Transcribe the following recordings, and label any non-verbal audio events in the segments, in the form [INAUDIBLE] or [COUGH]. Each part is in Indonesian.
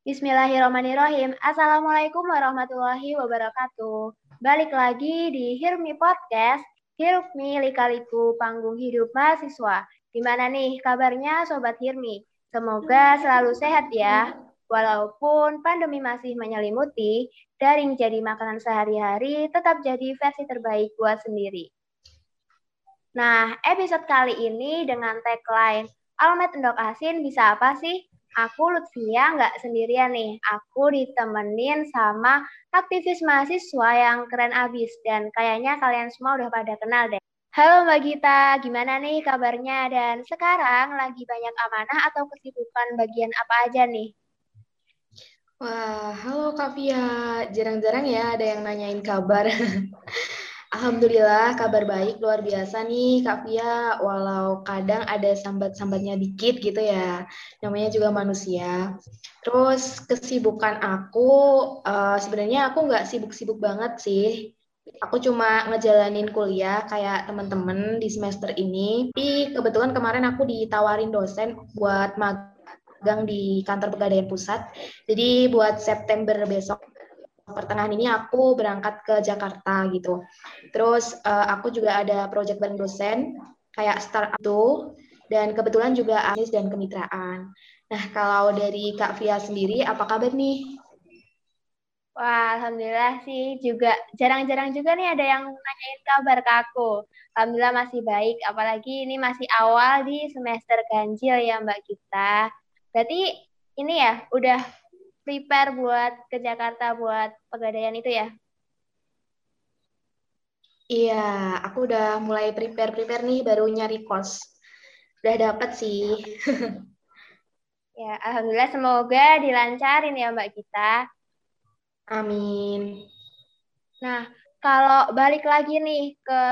Bismillahirrahmanirrahim. Assalamualaikum warahmatullahi wabarakatuh. Balik lagi di Hirmi Podcast, Hirmi Likaliku Panggung Hidup Mahasiswa. Gimana nih kabarnya Sobat Hirmi? Semoga selalu sehat ya. Walaupun pandemi masih menyelimuti, daring jadi makanan sehari-hari tetap jadi versi terbaik buat sendiri. Nah, episode kali ini dengan tagline Almet Endok Asin bisa apa sih? Aku Lutfia nggak sendirian nih. Aku ditemenin sama aktivis mahasiswa yang keren abis. Dan kayaknya kalian semua udah pada kenal deh. Halo Mbak Gita, gimana nih kabarnya? Dan sekarang lagi banyak amanah atau kesibukan bagian apa aja nih? Wah, halo Kak Fia. Jarang-jarang ya ada yang nanyain kabar. [LAUGHS] Alhamdulillah kabar baik luar biasa nih Kak Fia, walau kadang ada sambat-sambatnya dikit gitu ya, namanya juga manusia. Terus kesibukan aku, uh, sebenarnya aku nggak sibuk-sibuk banget sih, aku cuma ngejalanin kuliah kayak teman-teman di semester ini. Tapi kebetulan kemarin aku ditawarin dosen buat magang di kantor pegadaian pusat. Jadi buat September besok pertengahan ini aku berangkat ke Jakarta gitu. Terus uh, aku juga ada project bareng dosen kayak startup itu dan kebetulan juga anis dan kemitraan. Nah, kalau dari Kak Via sendiri apa kabar nih? Wah, alhamdulillah sih juga jarang-jarang juga nih ada yang nanyain kabar ke aku. Alhamdulillah masih baik, apalagi ini masih awal di semester ganjil ya Mbak kita. Berarti ini ya udah prepare buat ke Jakarta buat pegadaian itu ya? Iya, aku udah mulai prepare-prepare nih baru nyari kos. Udah dapet sih. ya, alhamdulillah semoga dilancarin ya Mbak kita. Amin. Nah, kalau balik lagi nih ke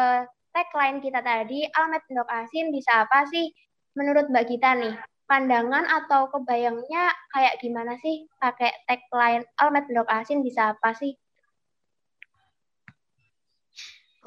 tagline kita tadi, Almet Ndok Asin bisa apa sih menurut Mbak kita nih? Pandangan atau kebayangnya kayak gimana sih pakai tagline Almet Blok Asin bisa apa sih?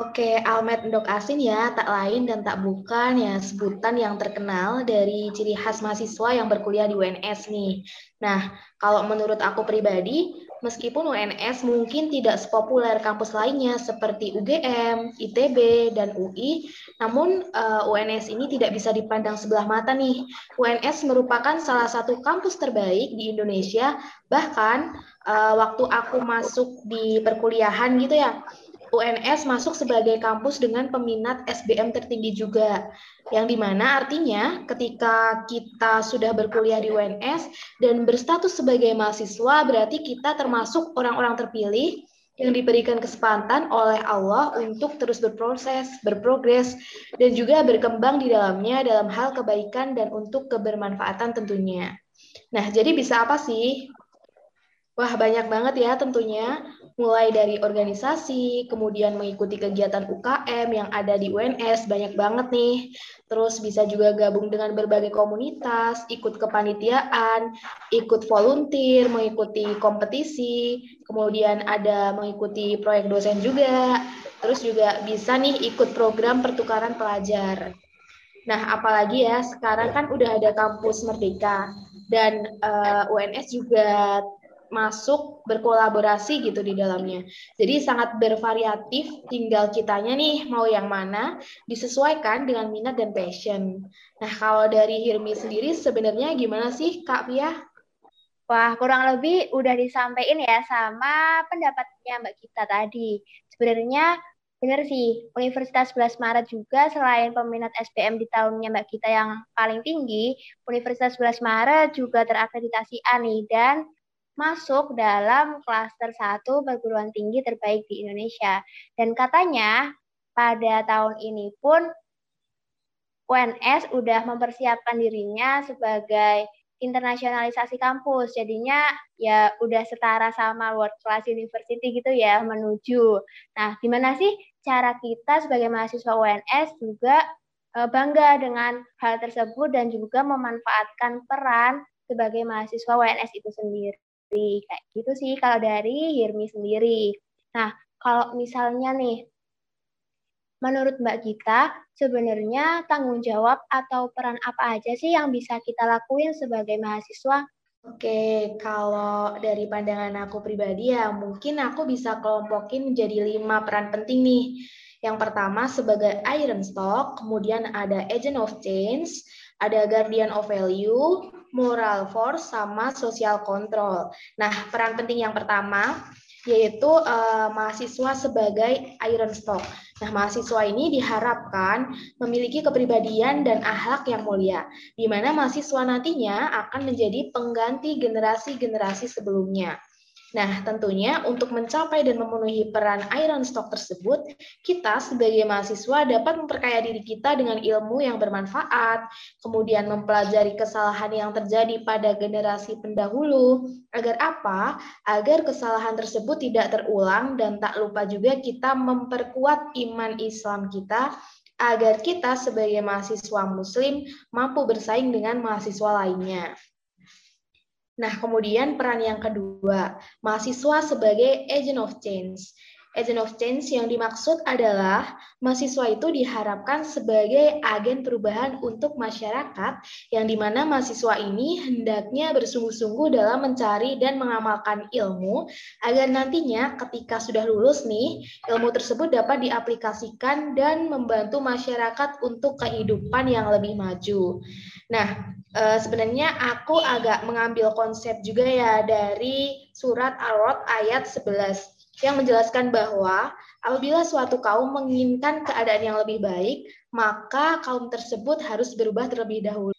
Oke, Almet Endok Asin ya, tak lain dan tak bukan ya sebutan yang terkenal dari ciri khas mahasiswa yang berkuliah di UNS nih. Nah, kalau menurut aku pribadi, meskipun UNS mungkin tidak sepopuler kampus lainnya seperti UGM, ITB, dan UI, namun uh, eh, UNS ini tidak bisa dipandang sebelah mata nih. UNS merupakan salah satu kampus terbaik di Indonesia, bahkan uh, waktu aku masuk di perkuliahan gitu ya, UNS masuk sebagai kampus dengan peminat SBM tertinggi juga. Yang di mana artinya ketika kita sudah berkuliah di UNS dan berstatus sebagai mahasiswa berarti kita termasuk orang-orang terpilih yang diberikan kesempatan oleh Allah untuk terus berproses, berprogres, dan juga berkembang di dalamnya dalam hal kebaikan dan untuk kebermanfaatan tentunya. Nah, jadi bisa apa sih? Wah, banyak banget ya tentunya mulai dari organisasi, kemudian mengikuti kegiatan UKM yang ada di UNS, banyak banget nih. Terus bisa juga gabung dengan berbagai komunitas, ikut kepanitiaan, ikut volunteer, mengikuti kompetisi, kemudian ada mengikuti proyek dosen juga, terus juga bisa nih ikut program pertukaran pelajar. Nah, apalagi ya, sekarang kan udah ada kampus Merdeka, dan uh, eh, UNS juga masuk berkolaborasi gitu di dalamnya. Jadi sangat bervariatif, tinggal kitanya nih mau yang mana disesuaikan dengan minat dan passion. Nah, kalau dari Hirmi sendiri sebenarnya gimana sih Kak Pia? Wah, kurang lebih udah disampaikan ya sama pendapatnya Mbak kita tadi. Sebenarnya benar sih, Universitas 11 Maret juga selain peminat SPM di tahunnya Mbak kita yang paling tinggi, Universitas 11 Maret juga terakreditasi A nih dan masuk dalam klaster satu perguruan tinggi terbaik di Indonesia. Dan katanya pada tahun ini pun UNS udah mempersiapkan dirinya sebagai internasionalisasi kampus. Jadinya ya udah setara sama world class university gitu ya menuju. Nah, gimana sih cara kita sebagai mahasiswa UNS juga eh, bangga dengan hal tersebut dan juga memanfaatkan peran sebagai mahasiswa UNS itu sendiri. Kayak gitu sih kalau dari Hirmi sendiri. Nah, kalau misalnya nih, menurut Mbak Gita, sebenarnya tanggung jawab atau peran apa aja sih yang bisa kita lakuin sebagai mahasiswa Oke, kalau dari pandangan aku pribadi ya, mungkin aku bisa kelompokin menjadi lima peran penting nih. Yang pertama sebagai iron stock, kemudian ada agent of change, ada guardian of value, moral force, sama social control. Nah, peran penting yang pertama yaitu uh, mahasiswa sebagai iron stock. Nah, mahasiswa ini diharapkan memiliki kepribadian dan akhlak yang mulia, di mana mahasiswa nantinya akan menjadi pengganti generasi-generasi sebelumnya. Nah, tentunya untuk mencapai dan memenuhi peran Iron Stock tersebut, kita sebagai mahasiswa dapat memperkaya diri kita dengan ilmu yang bermanfaat, kemudian mempelajari kesalahan yang terjadi pada generasi pendahulu, agar apa? Agar kesalahan tersebut tidak terulang dan tak lupa juga kita memperkuat iman Islam kita agar kita sebagai mahasiswa muslim mampu bersaing dengan mahasiswa lainnya. Nah, kemudian peran yang kedua, mahasiswa sebagai agent of change. Agent of change yang dimaksud adalah mahasiswa itu diharapkan sebagai agen perubahan untuk masyarakat yang di mana mahasiswa ini hendaknya bersungguh-sungguh dalam mencari dan mengamalkan ilmu agar nantinya ketika sudah lulus nih ilmu tersebut dapat diaplikasikan dan membantu masyarakat untuk kehidupan yang lebih maju. Nah, uh, sebenarnya aku agak mengambil konsep juga ya dari surat Al-Rod ayat 11 yang menjelaskan bahwa apabila suatu kaum menginginkan keadaan yang lebih baik, maka kaum tersebut harus berubah terlebih dahulu.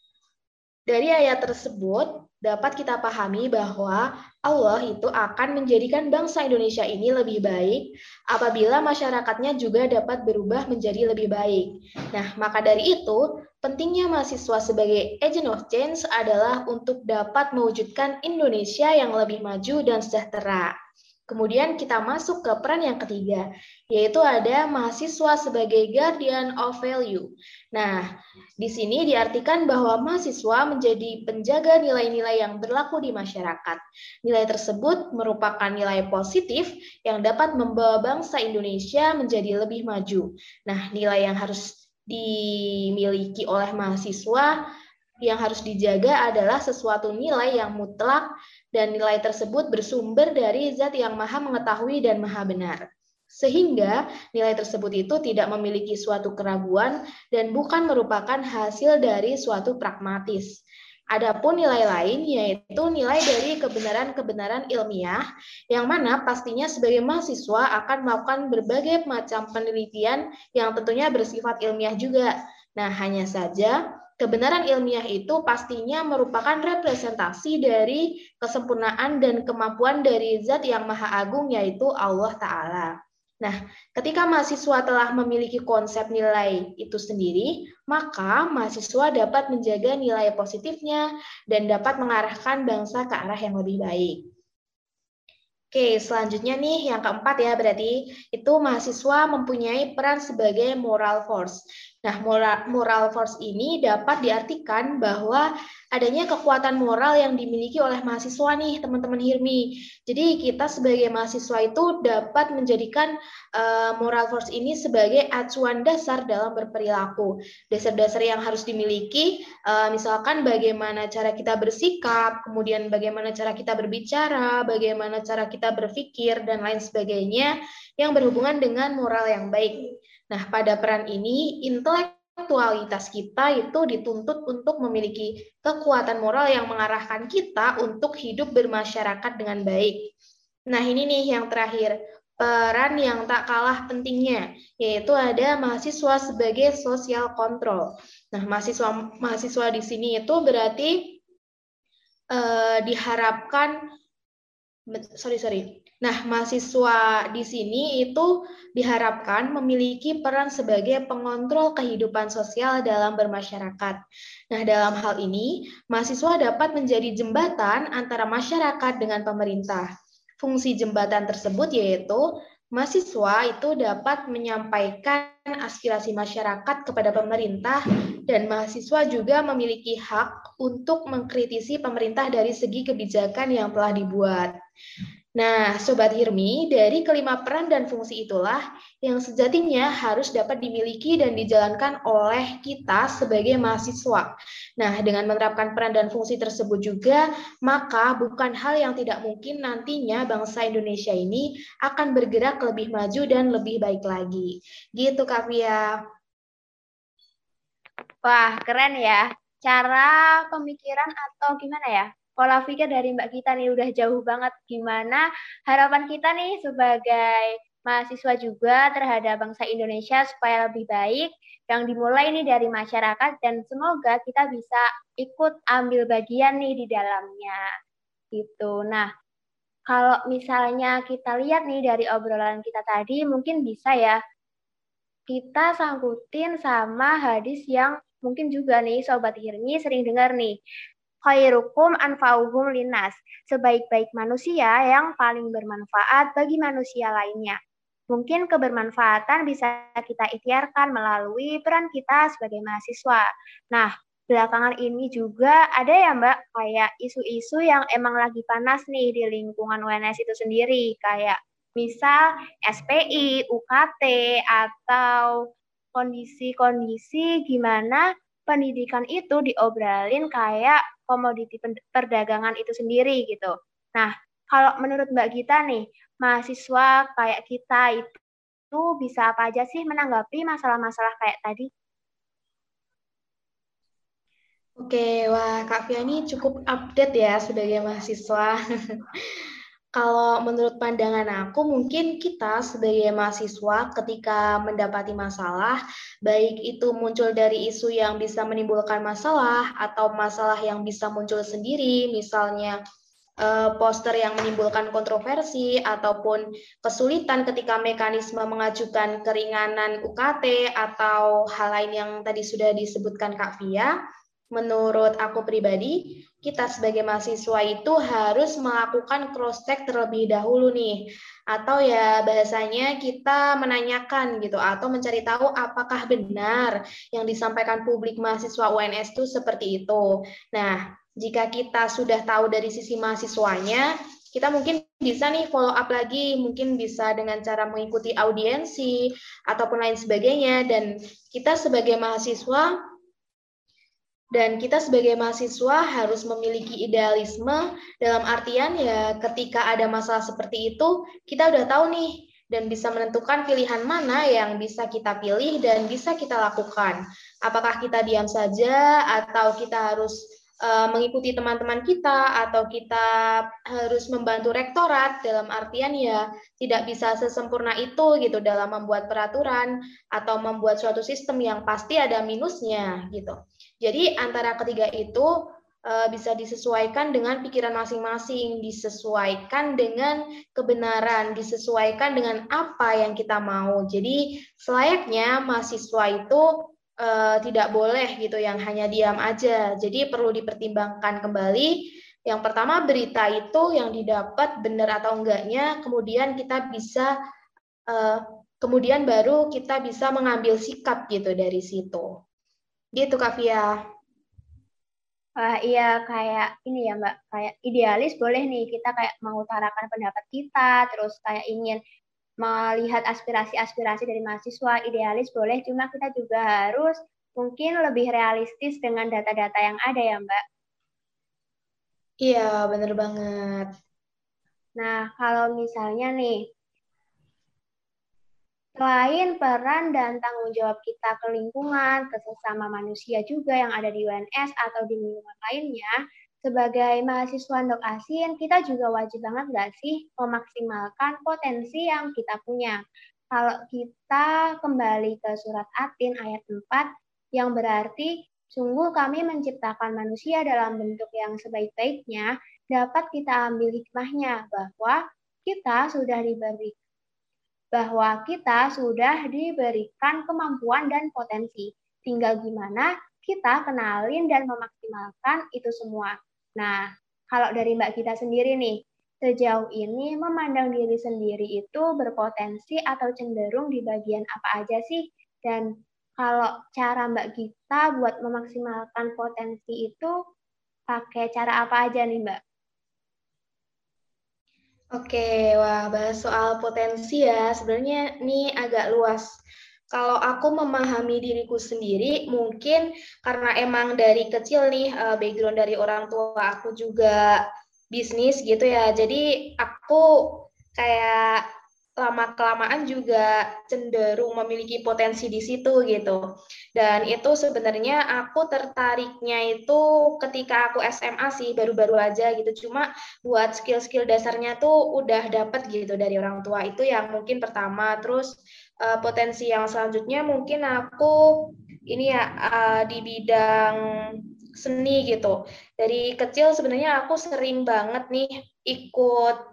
Dari ayat tersebut dapat kita pahami bahwa Allah itu akan menjadikan bangsa Indonesia ini lebih baik apabila masyarakatnya juga dapat berubah menjadi lebih baik. Nah, maka dari itu, pentingnya mahasiswa sebagai agent of change adalah untuk dapat mewujudkan Indonesia yang lebih maju dan sejahtera. Kemudian kita masuk ke peran yang ketiga, yaitu ada mahasiswa sebagai guardian of value. Nah, di sini diartikan bahwa mahasiswa menjadi penjaga nilai-nilai yang berlaku di masyarakat. Nilai tersebut merupakan nilai positif yang dapat membawa bangsa Indonesia menjadi lebih maju. Nah, nilai yang harus dimiliki oleh mahasiswa yang harus dijaga adalah sesuatu nilai yang mutlak dan nilai tersebut bersumber dari zat yang maha mengetahui dan maha benar. Sehingga nilai tersebut itu tidak memiliki suatu keraguan dan bukan merupakan hasil dari suatu pragmatis. Adapun nilai lain yaitu nilai dari kebenaran-kebenaran ilmiah yang mana pastinya sebagai mahasiswa akan melakukan berbagai macam penelitian yang tentunya bersifat ilmiah juga. Nah, hanya saja kebenaran ilmiah itu pastinya merupakan representasi dari kesempurnaan dan kemampuan dari zat yang maha agung yaitu Allah Ta'ala. Nah, ketika mahasiswa telah memiliki konsep nilai itu sendiri, maka mahasiswa dapat menjaga nilai positifnya dan dapat mengarahkan bangsa ke arah yang lebih baik. Oke, selanjutnya nih yang keempat ya berarti itu mahasiswa mempunyai peran sebagai moral force. Nah, moral, moral force ini dapat diartikan bahwa adanya kekuatan moral yang dimiliki oleh mahasiswa nih, teman-teman Hirmi. Jadi kita sebagai mahasiswa itu dapat menjadikan uh, moral force ini sebagai acuan dasar dalam berperilaku. Dasar-dasar yang harus dimiliki, uh, misalkan bagaimana cara kita bersikap, kemudian bagaimana cara kita berbicara, bagaimana cara kita berpikir, dan lain sebagainya yang berhubungan dengan moral yang baik. Nah, pada peran ini, intelektualitas kita itu dituntut untuk memiliki kekuatan moral yang mengarahkan kita untuk hidup bermasyarakat dengan baik. Nah, ini nih yang terakhir, peran yang tak kalah pentingnya, yaitu ada mahasiswa sebagai sosial kontrol. Nah, mahasiswa mahasiswa di sini itu berarti eh, diharapkan sorry sorry. Nah, mahasiswa di sini itu diharapkan memiliki peran sebagai pengontrol kehidupan sosial dalam bermasyarakat. Nah, dalam hal ini, mahasiswa dapat menjadi jembatan antara masyarakat dengan pemerintah. Fungsi jembatan tersebut yaitu mahasiswa itu dapat menyampaikan aspirasi masyarakat kepada pemerintah dan mahasiswa juga memiliki hak untuk mengkritisi pemerintah dari segi kebijakan yang telah dibuat. Nah, Sobat Hirmi, dari kelima peran dan fungsi itulah yang sejatinya harus dapat dimiliki dan dijalankan oleh kita sebagai mahasiswa. Nah, dengan menerapkan peran dan fungsi tersebut juga, maka bukan hal yang tidak mungkin nantinya bangsa Indonesia ini akan bergerak lebih maju dan lebih baik lagi. Gitu, Kak Fia. Wah, keren ya. Cara pemikiran atau gimana ya? Pola pikir dari Mbak kita nih udah jauh banget. Gimana harapan kita nih sebagai mahasiswa juga terhadap bangsa Indonesia supaya lebih baik yang dimulai nih dari masyarakat dan semoga kita bisa ikut ambil bagian nih di dalamnya. Gitu. Nah, kalau misalnya kita lihat nih dari obrolan kita tadi mungkin bisa ya kita sangkutin sama hadis yang mungkin juga nih Sobat Hirmi sering dengar nih khairukum anfa'uhum linas, sebaik-baik manusia yang paling bermanfaat bagi manusia lainnya. Mungkin kebermanfaatan bisa kita ikhtiarkan melalui peran kita sebagai mahasiswa. Nah, belakangan ini juga ada ya Mbak, kayak isu-isu yang emang lagi panas nih di lingkungan UNS itu sendiri, kayak misal SPI, UKT, atau kondisi-kondisi gimana pendidikan itu diobrolin kayak komoditi perdagangan itu sendiri gitu. Nah, kalau menurut Mbak Gita nih, mahasiswa kayak kita itu bisa apa aja sih menanggapi masalah-masalah kayak tadi? Oke, wah Kak Fia ini cukup update ya sebagai mahasiswa. [LAUGHS] Kalau menurut pandangan aku, mungkin kita sebagai mahasiswa ketika mendapati masalah, baik itu muncul dari isu yang bisa menimbulkan masalah atau masalah yang bisa muncul sendiri, misalnya eh, poster yang menimbulkan kontroversi ataupun kesulitan ketika mekanisme mengajukan keringanan UKT atau hal lain yang tadi sudah disebutkan Kak Fia, menurut aku pribadi, kita sebagai mahasiswa itu harus melakukan cross check terlebih dahulu nih. Atau ya bahasanya kita menanyakan gitu atau mencari tahu apakah benar yang disampaikan publik mahasiswa UNS itu seperti itu. Nah, jika kita sudah tahu dari sisi mahasiswanya, kita mungkin bisa nih follow up lagi, mungkin bisa dengan cara mengikuti audiensi ataupun lain sebagainya dan kita sebagai mahasiswa dan kita sebagai mahasiswa harus memiliki idealisme dalam artian ya ketika ada masalah seperti itu, kita udah tahu nih dan bisa menentukan pilihan mana yang bisa kita pilih dan bisa kita lakukan. Apakah kita diam saja atau kita harus uh, mengikuti teman-teman kita atau kita harus membantu rektorat dalam artian ya tidak bisa sesempurna itu gitu dalam membuat peraturan atau membuat suatu sistem yang pasti ada minusnya gitu. Jadi antara ketiga itu uh, bisa disesuaikan dengan pikiran masing-masing, disesuaikan dengan kebenaran, disesuaikan dengan apa yang kita mau. Jadi selayaknya mahasiswa itu uh, tidak boleh gitu yang hanya diam aja. Jadi perlu dipertimbangkan kembali. Yang pertama berita itu yang didapat benar atau enggaknya, kemudian kita bisa uh, kemudian baru kita bisa mengambil sikap gitu dari situ. Gitu Kak Fia. Wah, iya kayak ini ya Mbak, kayak idealis boleh nih kita kayak mengutarakan pendapat kita, terus kayak ingin melihat aspirasi-aspirasi dari mahasiswa, idealis boleh, cuma kita juga harus mungkin lebih realistis dengan data-data yang ada ya Mbak. Iya, bener banget. Nah, kalau misalnya nih, Selain peran dan tanggung jawab kita ke lingkungan, ke sesama manusia juga yang ada di UNS atau di lingkungan lainnya, sebagai mahasiswa Ndok Asin, kita juga wajib banget nggak sih memaksimalkan potensi yang kita punya. Kalau kita kembali ke surat Atin ayat 4, yang berarti sungguh kami menciptakan manusia dalam bentuk yang sebaik-baiknya, dapat kita ambil hikmahnya bahwa kita sudah diberi bahwa kita sudah diberikan kemampuan dan potensi. Tinggal gimana kita kenalin dan memaksimalkan itu semua. Nah, kalau dari Mbak kita sendiri nih, sejauh ini memandang diri sendiri itu berpotensi atau cenderung di bagian apa aja sih? Dan kalau cara Mbak kita buat memaksimalkan potensi itu pakai cara apa aja nih Mbak? Oke, wah bahas soal potensi ya, sebenarnya ini agak luas. Kalau aku memahami diriku sendiri, mungkin karena emang dari kecil nih eh, background dari orang tua aku juga bisnis gitu ya. Jadi aku kayak lama kelamaan juga cenderung memiliki potensi di situ gitu. Dan itu sebenarnya aku tertariknya itu ketika aku SMA sih baru-baru aja gitu. Cuma buat skill-skill dasarnya tuh udah dapet gitu dari orang tua. Itu yang mungkin pertama. Terus uh, potensi yang selanjutnya mungkin aku ini ya uh, di bidang seni gitu. Dari kecil sebenarnya aku sering banget nih ikut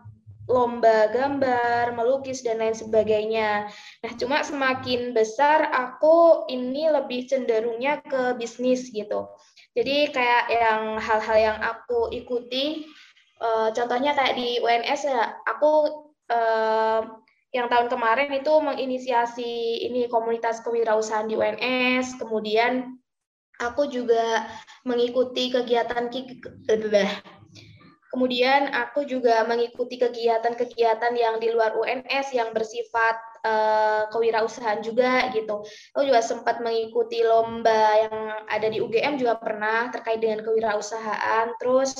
lomba gambar, melukis dan lain sebagainya. Nah, cuma semakin besar aku ini lebih cenderungnya ke bisnis gitu. Jadi kayak yang hal-hal yang aku ikuti, uh, contohnya kayak di UNS ya, aku uh, yang tahun kemarin itu menginisiasi ini komunitas kewirausahaan di UNS, kemudian aku juga mengikuti kegiatan Kemudian aku juga mengikuti kegiatan-kegiatan yang di luar UNS yang bersifat uh, kewirausahaan juga gitu. Aku juga sempat mengikuti lomba yang ada di UGM juga pernah terkait dengan kewirausahaan. Terus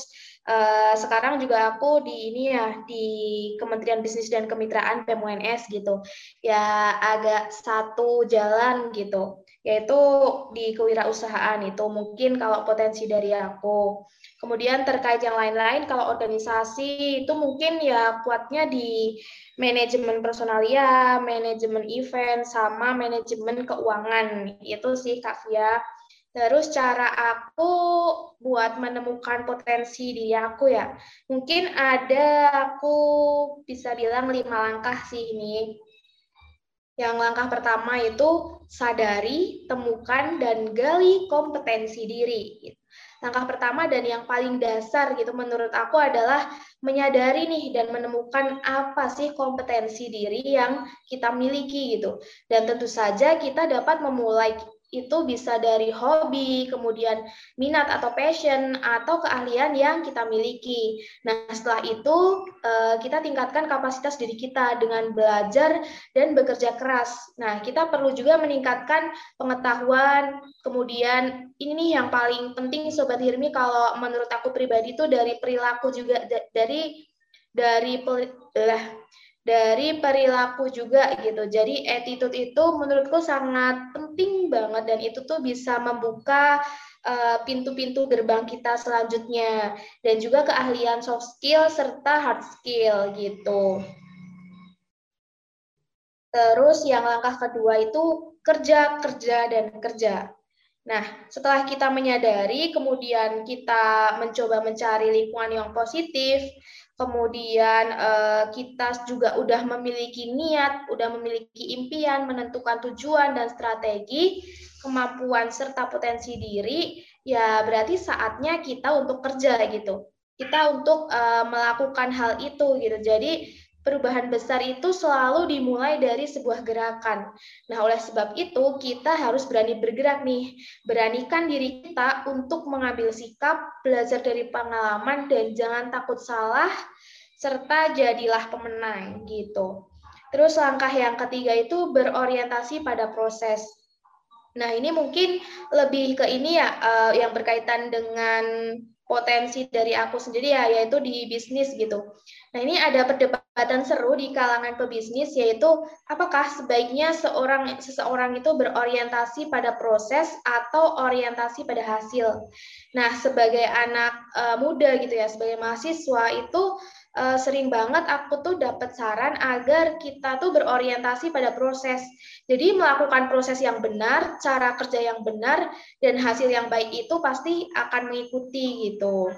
uh, sekarang juga aku di ini ya di Kementerian Bisnis dan Kemitraan PMUNS gitu. Ya agak satu jalan gitu yaitu di kewirausahaan itu mungkin kalau potensi dari aku. Kemudian terkait yang lain-lain, kalau organisasi itu mungkin ya kuatnya di manajemen personalia, manajemen event, sama manajemen keuangan. Itu sih Kak Fia. Terus cara aku buat menemukan potensi diri aku ya, mungkin ada aku bisa bilang lima langkah sih ini. Yang langkah pertama itu sadari, temukan, dan gali kompetensi diri. Langkah pertama dan yang paling dasar gitu menurut aku adalah menyadari nih dan menemukan apa sih kompetensi diri yang kita miliki gitu. Dan tentu saja kita dapat memulai itu bisa dari hobi, kemudian minat atau passion, atau keahlian yang kita miliki. Nah, setelah itu eh, kita tingkatkan kapasitas diri kita dengan belajar dan bekerja keras. Nah, kita perlu juga meningkatkan pengetahuan, kemudian ini yang paling penting Sobat Hirmi kalau menurut aku pribadi itu dari perilaku juga, dari dari dari perilaku juga gitu. Jadi attitude itu menurutku sangat penting banget dan itu tuh bisa membuka eh, pintu-pintu uh, gerbang kita selanjutnya dan juga keahlian soft skill serta hard skill gitu. Terus yang langkah kedua itu kerja, kerja, dan kerja. Nah, setelah kita menyadari, kemudian kita mencoba mencari lingkungan yang positif, kemudian uh, kita juga udah memiliki niat, udah memiliki impian, menentukan tujuan dan strategi, kemampuan serta potensi diri, ya berarti saatnya kita untuk kerja gitu. Kita untuk uh, melakukan hal itu gitu. Jadi perubahan besar itu selalu dimulai dari sebuah gerakan. Nah, oleh sebab itu kita harus berani bergerak nih. Beranikan diri kita untuk mengambil sikap, belajar dari pengalaman dan jangan takut salah serta jadilah pemenang gitu. Terus langkah yang ketiga itu berorientasi pada proses. Nah, ini mungkin lebih ke ini ya uh, yang berkaitan dengan potensi dari aku sendiri ya yaitu di bisnis gitu. Nah, ini ada perdebatan seru di kalangan pebisnis yaitu apakah sebaiknya seorang seseorang itu berorientasi pada proses atau orientasi pada hasil. Nah, sebagai anak uh, muda gitu ya, sebagai mahasiswa itu uh, sering banget aku tuh dapat saran agar kita tuh berorientasi pada proses. Jadi melakukan proses yang benar, cara kerja yang benar, dan hasil yang baik itu pasti akan mengikuti gitu.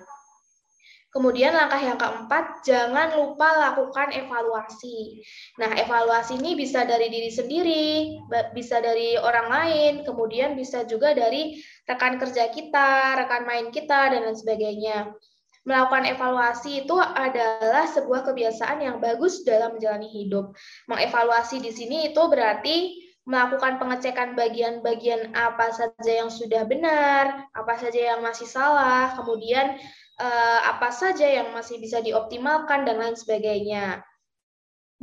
Kemudian langkah yang keempat, jangan lupa lakukan evaluasi. Nah, evaluasi ini bisa dari diri sendiri, bisa dari orang lain, kemudian bisa juga dari rekan kerja kita, rekan main kita, dan lain sebagainya. Melakukan evaluasi itu adalah sebuah kebiasaan yang bagus dalam menjalani hidup. Mengevaluasi di sini itu berarti melakukan pengecekan bagian-bagian apa saja yang sudah benar, apa saja yang masih salah, kemudian uh, apa saja yang masih bisa dioptimalkan dan lain sebagainya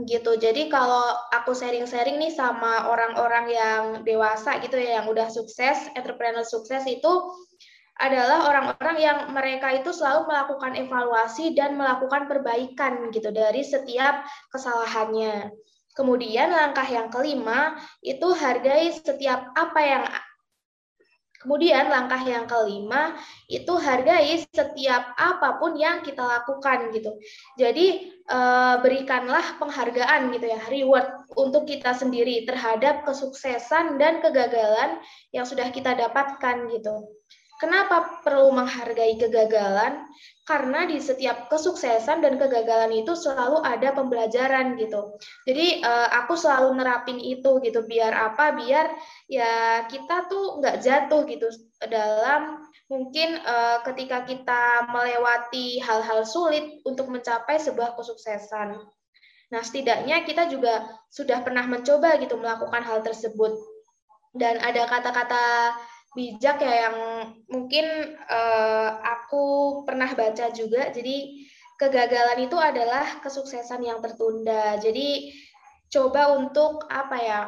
gitu. Jadi kalau aku sharing-sharing nih sama orang-orang yang dewasa gitu ya, yang udah sukses, entrepreneur sukses itu adalah orang-orang yang mereka itu selalu melakukan evaluasi dan melakukan perbaikan gitu dari setiap kesalahannya. Kemudian langkah yang kelima itu hargai setiap apa yang Kemudian langkah yang kelima itu hargai setiap apa pun yang kita lakukan gitu. Jadi eh, berikanlah penghargaan gitu ya, reward untuk kita sendiri terhadap kesuksesan dan kegagalan yang sudah kita dapatkan gitu. Kenapa perlu menghargai kegagalan? Karena di setiap kesuksesan dan kegagalan itu selalu ada pembelajaran gitu. Jadi uh, aku selalu nerapin itu gitu. Biar apa? Biar ya kita tuh nggak jatuh gitu dalam mungkin uh, ketika kita melewati hal-hal sulit untuk mencapai sebuah kesuksesan. Nah, setidaknya kita juga sudah pernah mencoba gitu melakukan hal tersebut. Dan ada kata-kata bijak ya yang mungkin uh, aku pernah baca juga. Jadi kegagalan itu adalah kesuksesan yang tertunda. Jadi coba untuk apa ya?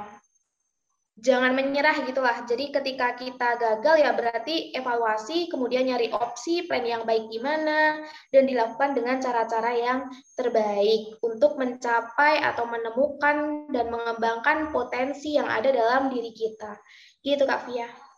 Jangan menyerah gitulah. Jadi ketika kita gagal ya berarti evaluasi, kemudian nyari opsi, plan yang baik gimana, dan dilakukan dengan cara-cara yang terbaik untuk mencapai atau menemukan dan mengembangkan potensi yang ada dalam diri kita. Gitu Kak Fia.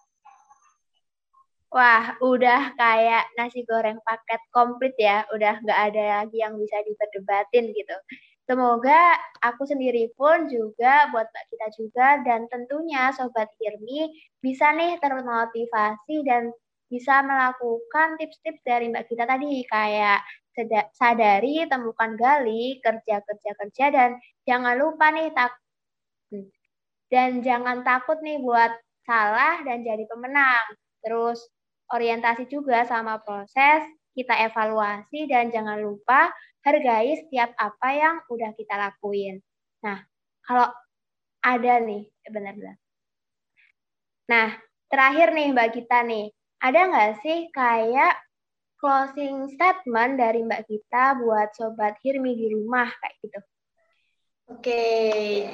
Wah, udah kayak nasi goreng paket komplit ya. Udah nggak ada lagi yang bisa diperdebatin gitu. Semoga aku sendiri pun juga buat Mbak kita juga dan tentunya Sobat Hirmi bisa nih termotivasi dan bisa melakukan tips-tips dari Mbak kita tadi kayak sadari, temukan gali, kerja kerja kerja dan jangan lupa nih tak dan jangan takut nih buat salah dan jadi pemenang. Terus orientasi juga sama proses, kita evaluasi dan jangan lupa hargai setiap apa yang udah kita lakuin. Nah, kalau ada nih, benar-benar. Nah, terakhir nih Mbak kita nih, ada nggak sih kayak closing statement dari Mbak kita buat Sobat Hirmi di rumah kayak gitu? Oke,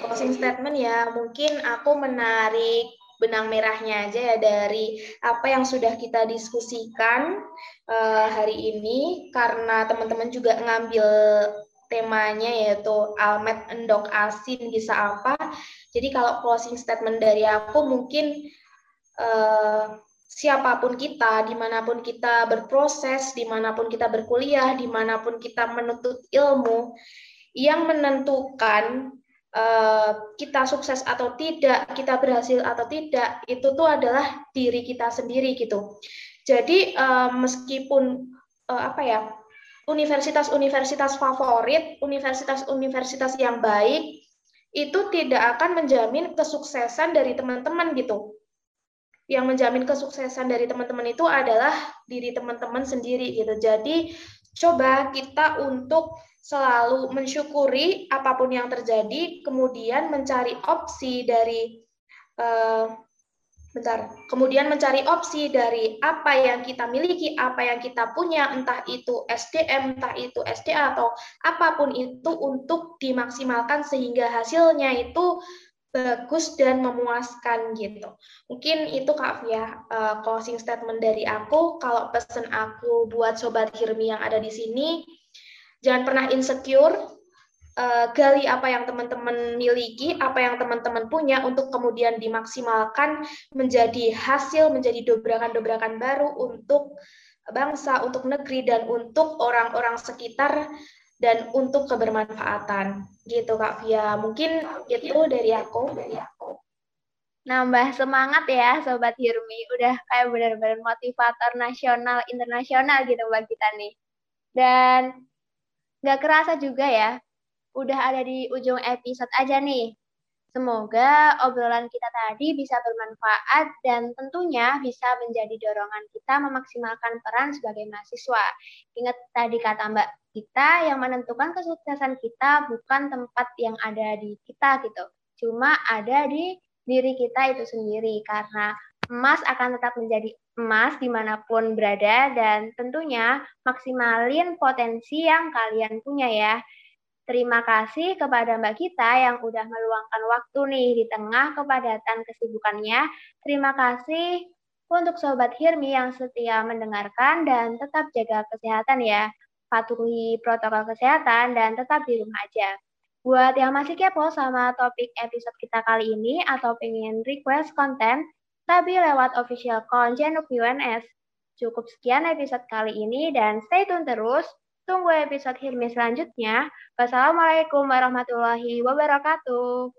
closing statement ya. Mungkin aku menarik benang merahnya aja ya dari apa yang sudah kita diskusikan uh, hari ini karena teman-teman juga ngambil temanya yaitu almet endok asin bisa apa. Jadi kalau closing statement dari aku mungkin uh, siapa pun kita, di mana pun kita berproses, di mana pun kita berkuliah, di mana pun kita menuntut ilmu, yang menentukan kita sukses atau tidak, kita berhasil atau tidak, itu tuh adalah diri kita sendiri gitu. Jadi uh, meskipun uh, apa ya universitas-universitas favorit, universitas-universitas yang baik itu tidak akan menjamin kesuksesan dari teman-teman gitu. Yang menjamin kesuksesan dari teman-teman itu adalah diri teman-teman sendiri gitu. Jadi coba kita untuk selalu mensyukuri apa pun yang terjadi, kemudian mencari opsi dari uh, bentar, kemudian mencari opsi dari apa yang kita miliki, apa yang kita punya, entah itu SDM, entah itu SDA atau apa pun itu untuk dimaksimalkan sehingga hasilnya itu bagus dan memuaskan gitu. Mungkin itu Kak Fia uh, closing statement dari aku. Kalau pesan aku buat sobat Hirmi yang ada di sini, Jangan pernah insecure, uh, gali apa yang teman-teman miliki, apa yang teman-teman punya untuk kemudian dimaksimalkan menjadi hasil, menjadi dobrakan-dobrakan baru untuk bangsa, untuk negeri, dan untuk orang-orang sekitar, dan untuk kebermanfaatan. Gitu Kak Fia. Mungkin itu dari aku. Dari aku. Nambah semangat ya Sobat Hirmi. Udah kayak benar-benar motivator nasional, internasional gitu buat kita nih. Dan Nggak kerasa juga ya, udah ada di ujung episode aja nih. Semoga obrolan kita tadi bisa bermanfaat dan tentunya bisa menjadi dorongan kita memaksimalkan peran sebagai mahasiswa. Ingat tadi kata Mbak kita yang menentukan kesuksesan kita bukan tempat yang ada di kita gitu. Cuma ada di diri kita itu sendiri karena emas akan tetap menjadi emas di mana pun berada dan tentunya maksimalin potensi yang kalian punya ya. Terima kasih kepada Mbak Kita yang udah meluangkan waktu nih di tengah kepadatan kesibukannya. Terima kasih untuk Sobat Hirmi yang setia mendengarkan dan tetap jaga kesehatan ya. Patuhi protokol kesehatan dan tetap di rumah aja. Buat yang masih kepo sama topik episode kita kali ini atau pengen request konten, tapi lewat official account UNS. Cukup sekian episode kali ini dan stay tune terus Tunggu episode Hirmi selanjutnya. Wassalamualaikum warahmatullahi wabarakatuh.